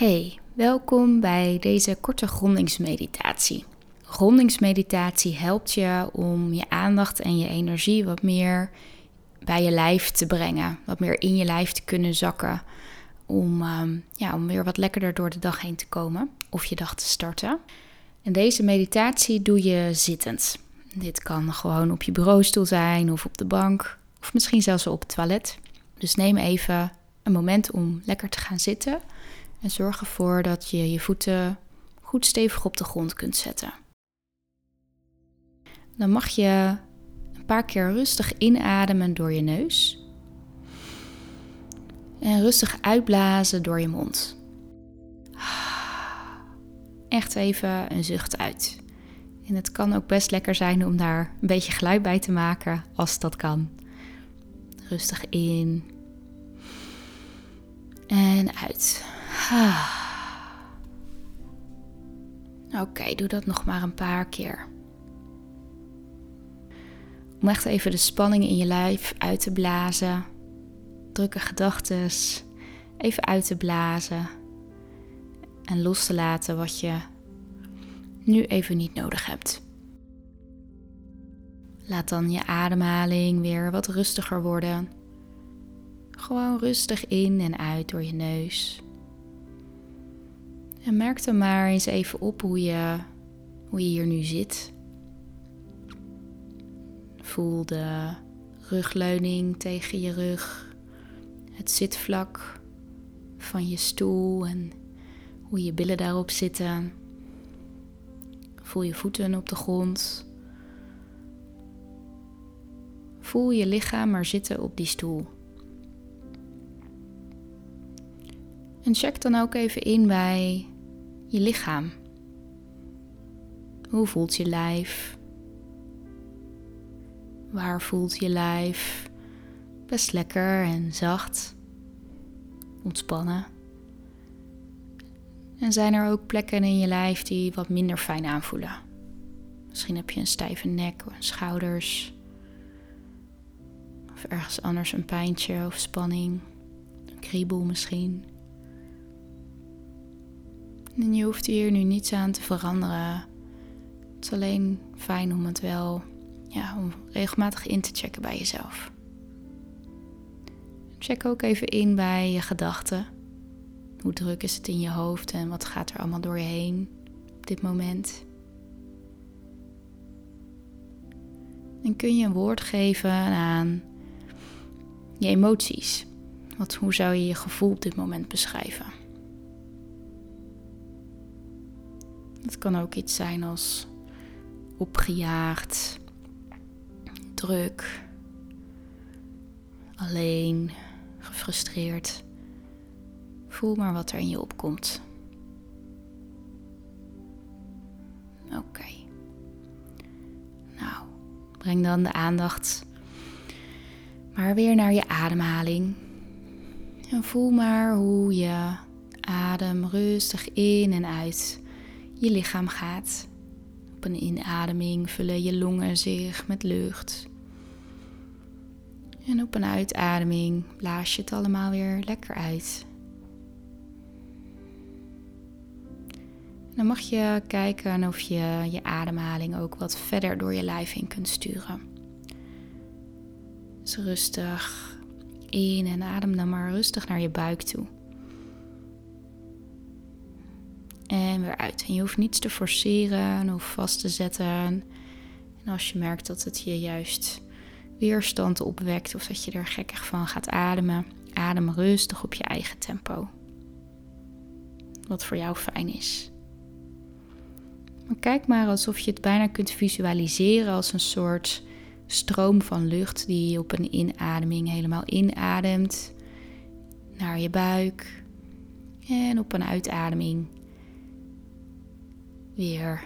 Hey, welkom bij deze korte grondingsmeditatie. Grondingsmeditatie helpt je om je aandacht en je energie wat meer bij je lijf te brengen, wat meer in je lijf te kunnen zakken, om, ehm, ja, om weer wat lekkerder door de dag heen te komen of je dag te starten. En deze meditatie doe je zittend. Dit kan gewoon op je bureaustoel zijn of op de bank of misschien zelfs op het toilet. Dus neem even een moment om lekker te gaan zitten en zorg ervoor dat je je voeten goed stevig op de grond kunt zetten. Dan mag je een paar keer rustig inademen door je neus. En rustig uitblazen door je mond. Echt even een zucht uit. En het kan ook best lekker zijn om daar een beetje geluid bij te maken als dat kan. Rustig in en uit. Oké, doe dat nog maar een paar keer. Om echt even de spanning in je lijf uit te blazen. Drukke gedachten even uit te blazen. En los te laten wat je nu even niet nodig hebt. Laat dan je ademhaling weer wat rustiger worden. Gewoon rustig in en uit door je neus. En merk dan maar eens even op hoe je, hoe je hier nu zit. Voel de rugleuning tegen je rug, het zitvlak van je stoel en hoe je billen daarop zitten. Voel je voeten op de grond. Voel je lichaam maar zitten op die stoel. En check dan ook even in bij je lichaam. Hoe voelt je lijf? Waar voelt je lijf? Best lekker en zacht. Ontspannen. En zijn er ook plekken in je lijf die wat minder fijn aanvoelen? Misschien heb je een stijve nek of schouders. Of ergens anders een pijntje of spanning. Een kriebel misschien. En je hoeft hier nu niets aan te veranderen. Het is alleen fijn om het wel, ja, om regelmatig in te checken bij jezelf. Check ook even in bij je gedachten. Hoe druk is het in je hoofd en wat gaat er allemaal door je heen op dit moment? En kun je een woord geven aan je emoties? Wat, hoe zou je je gevoel op dit moment beschrijven? Het kan ook iets zijn als opgejaagd, druk, alleen, gefrustreerd. Voel maar wat er in je opkomt. Oké. Nou, breng dan de aandacht maar weer naar je ademhaling. En voel maar hoe je adem rustig in en uit je lichaam gaat. Op een inademing vullen je longen zich met lucht. En op een uitademing blaas je het allemaal weer lekker uit. dan mag je kijken of je je ademhaling ook wat verder door je lijf heen kunt sturen. Dus rustig in en adem dan maar rustig naar je buik toe. En weer uit. En je hoeft niets te forceren of vast te zetten. En als je merkt dat het je juist weerstand opwekt of dat je er gekkig van gaat ademen, adem rustig op je eigen tempo. Wat voor jou fijn is. Maar kijk maar alsof je het bijna kunt visualiseren als een soort stroom van lucht die je op een inademing helemaal inademt naar je buik. En op een uitademing weer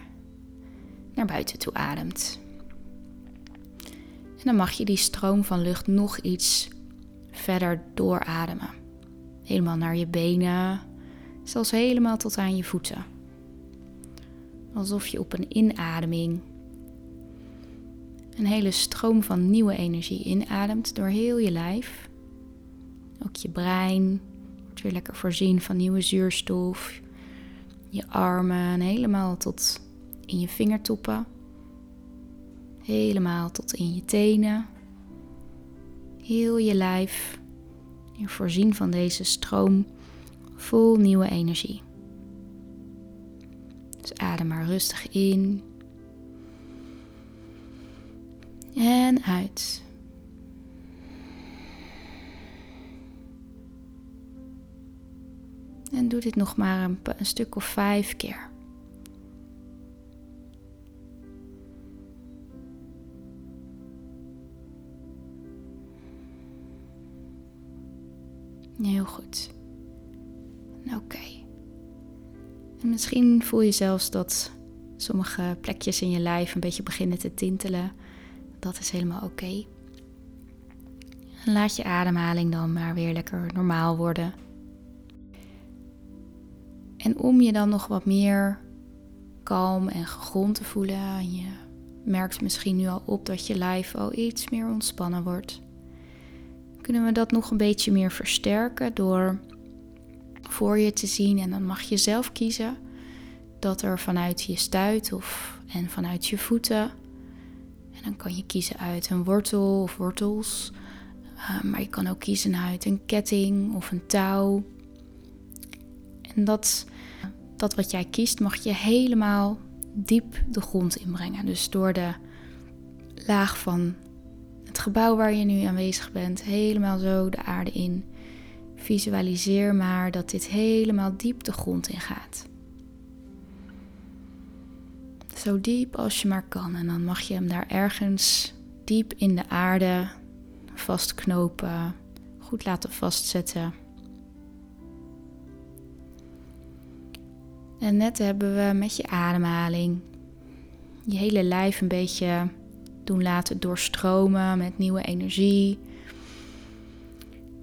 naar buiten toe ademt. En dan mag je die stroom van lucht nog iets verder doorademen. Helemaal naar je benen, zelfs helemaal tot aan je voeten. Alsof je op een inademing een hele stroom van nieuwe energie inademt door heel je lijf. Ook je brein wordt weer lekker voorzien van nieuwe zuurstof. Je armen helemaal tot in je vingertoppen. Helemaal tot in je tenen. Heel je lijf. Voorzien van deze stroom vol nieuwe energie. Dus adem maar rustig in. En uit. En doe dit nog maar een, een stuk of vijf keer. Heel goed. Oké. En misschien voel je zelfs dat sommige plekjes in je lijf een beetje beginnen te tintelen. Dat is helemaal oké. Laat je ademhaling dan maar weer lekker normaal worden. En om je dan nog wat meer kalm en gegrond te voelen, en je merkt misschien nu al op dat je lijf al iets meer ontspannen wordt, kunnen we dat nog een beetje meer versterken door voor je te zien. En dan mag je zelf kiezen dat er vanuit je stuit of en vanuit je voeten. En dan kan je kiezen uit een wortel of wortels. Uh, maar je kan ook kiezen uit een ketting of een touw. En dat, dat wat jij kiest mag je helemaal diep de grond inbrengen. Dus door de laag van het gebouw waar je nu aanwezig bent, helemaal zo de aarde in. Visualiseer maar dat dit helemaal diep de grond in gaat. Zo diep als je maar kan. En dan mag je hem daar ergens diep in de aarde vastknopen, goed laten vastzetten. En net hebben we met je ademhaling je hele lijf een beetje doen laten doorstromen met nieuwe energie.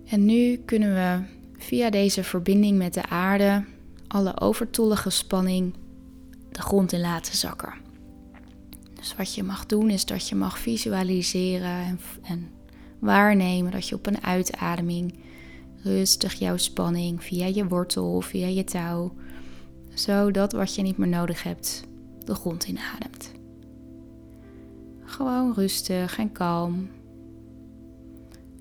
En nu kunnen we via deze verbinding met de aarde alle overtollige spanning de grond in laten zakken. Dus wat je mag doen is dat je mag visualiseren en, en waarnemen dat je op een uitademing rustig jouw spanning via je wortel via je touw, zodat wat je niet meer nodig hebt, de grond inademt. Gewoon rustig en kalm.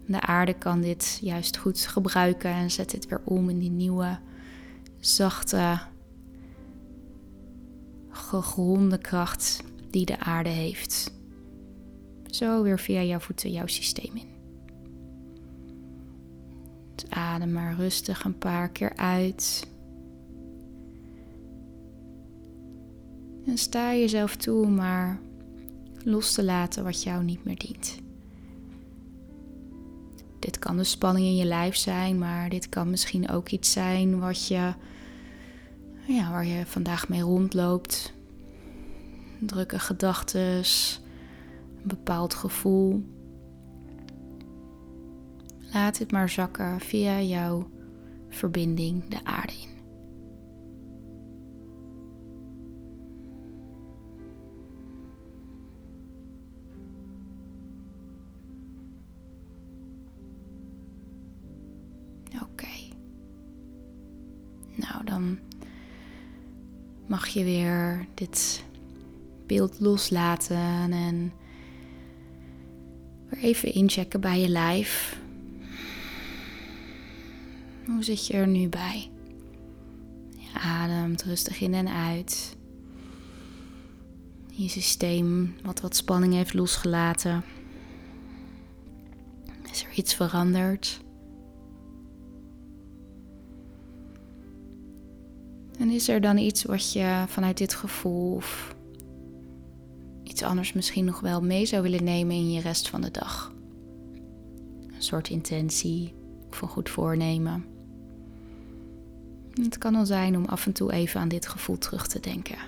De aarde kan dit juist goed gebruiken en zet dit weer om in die nieuwe, zachte, gegronde kracht die de aarde heeft. Zo weer via jouw voeten jouw systeem in. Dus adem maar rustig een paar keer uit. En sta jezelf toe maar los te laten wat jou niet meer dient. Dit kan de spanning in je lijf zijn, maar dit kan misschien ook iets zijn wat je, ja, waar je vandaag mee rondloopt. Drukke gedachten, een bepaald gevoel. Laat het maar zakken via jouw verbinding de aarde in. Mag je weer dit beeld loslaten en weer even inchecken bij je lijf. Hoe zit je er nu bij? Je ademt rustig in en uit. Je systeem wat wat spanning heeft losgelaten. Is er iets veranderd? En is er dan iets wat je vanuit dit gevoel of iets anders misschien nog wel mee zou willen nemen in je rest van de dag? Een soort intentie of een goed voornemen. Het kan al zijn om af en toe even aan dit gevoel terug te denken.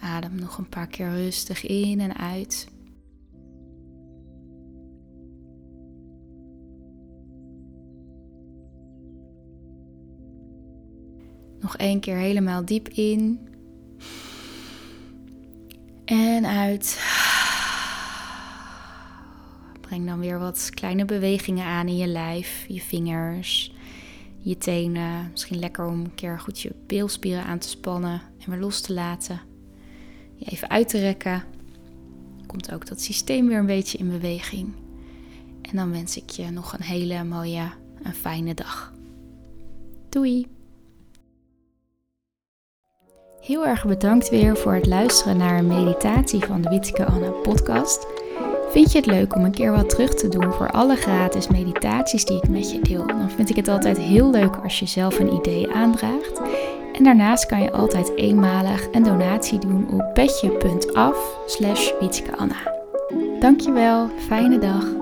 Adem nog een paar keer rustig in en uit. Nog één keer helemaal diep in. En uit. Breng dan weer wat kleine bewegingen aan in je lijf, je vingers, je tenen. Misschien lekker om een keer goed je beelspieren aan te spannen en weer los te laten. Je even uit te rekken. Komt ook dat systeem weer een beetje in beweging. En dan wens ik je nog een hele mooie en fijne dag. Doei! Heel erg bedankt weer voor het luisteren naar een meditatie van de Wittike Anna podcast. Vind je het leuk om een keer wat terug te doen voor alle gratis meditaties die ik met je deel? Dan vind ik het altijd heel leuk als je zelf een idee aandraagt. En daarnaast kan je altijd eenmalig een donatie doen op petje.af slash Dankjewel, fijne dag.